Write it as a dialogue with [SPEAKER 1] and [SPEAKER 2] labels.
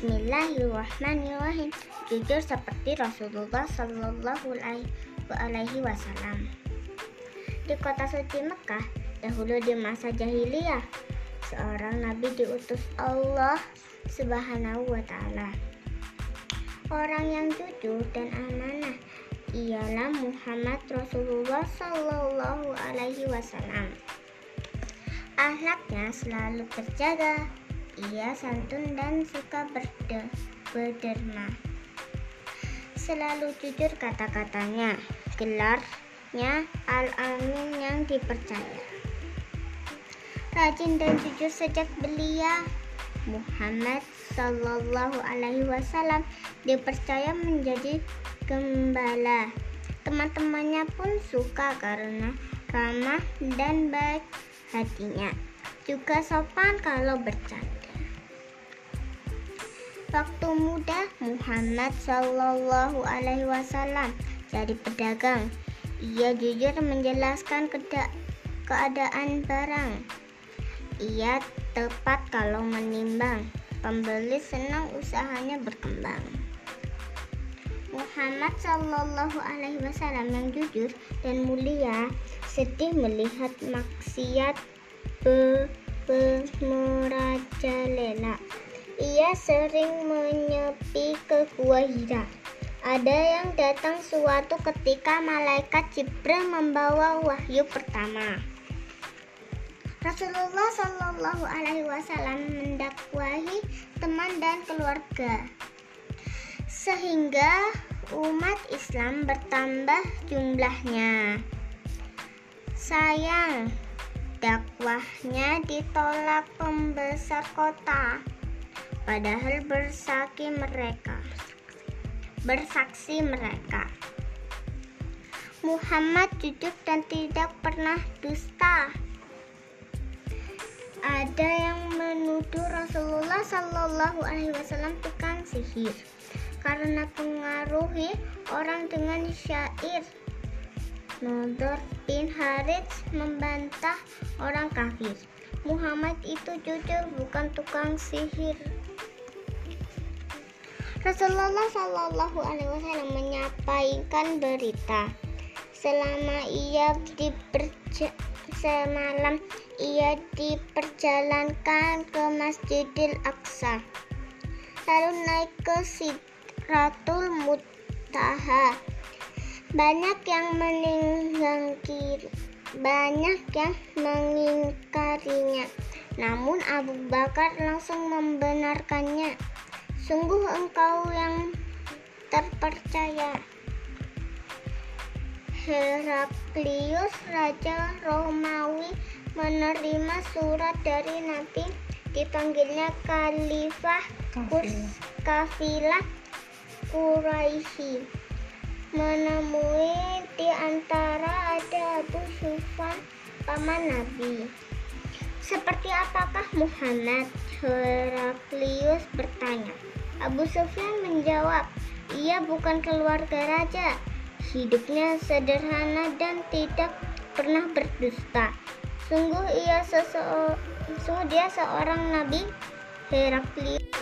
[SPEAKER 1] Bismillahirrahmanirrahim. Jujur seperti Rasulullah Shallallahu Alaihi Wasallam. Di kota suci Mekah, dahulu di masa jahiliyah, seorang nabi diutus Allah Subhanahu wa taala. Orang yang jujur dan amanah ialah Muhammad Rasulullah Shallallahu alaihi wasallam. Ahlaknya selalu terjaga, ia santun dan suka berde, berderma. Selalu jujur kata-katanya. Gelarnya Al-Amin yang dipercaya. Rajin dan jujur sejak belia. Muhammad Sallallahu Alaihi Wasallam dipercaya menjadi gembala. Teman-temannya pun suka karena ramah dan baik hatinya. Juga sopan kalau bercanda. Waktu muda Muhammad Shallallahu Alaihi Wasallam jadi pedagang. Ia jujur menjelaskan keadaan barang. Ia tepat kalau menimbang. Pembeli senang usahanya berkembang. Muhammad Shallallahu Alaihi Wasallam yang jujur dan mulia sedih melihat maksiat be, be merajalela ia sering menyepi ke gua Hira. Ada yang datang suatu ketika malaikat Jibril membawa wahyu pertama. Rasulullah Shallallahu Alaihi Wasallam mendakwahi teman dan keluarga, sehingga umat Islam bertambah jumlahnya. Sayang, dakwahnya ditolak pembesar kota padahal bersaksi mereka bersaksi mereka Muhammad jujur dan tidak pernah dusta ada yang menuduh Rasulullah Shallallahu Alaihi Wasallam tukang sihir karena pengaruhi orang dengan syair. Nodor bin Harits membantah orang kafir. Muhammad itu jujur bukan tukang sihir. Rasulullah Shallallahu Alaihi Wasallam menyampaikan berita selama ia diperja semalam ia diperjalankan ke Masjidil Aqsa lalu naik ke Sidratul Muntaha. Banyak yang meninggalkan banyak yang mengingkarinya. Namun Abu Bakar langsung membenarkannya Sungguh engkau yang terpercaya. Heraklius, Raja Romawi, menerima surat dari Nabi dipanggilnya Khalifah Kafilah Quraisy menemui di antara ada Abu Sufyan paman Nabi. Seperti apakah Muhammad? Heraklius bertanya. Abu Sufyan menjawab, ia bukan keluarga raja. Hidupnya sederhana dan tidak pernah berdusta. Sungguh ia seseo, sungguh dia seorang nabi Heraklius.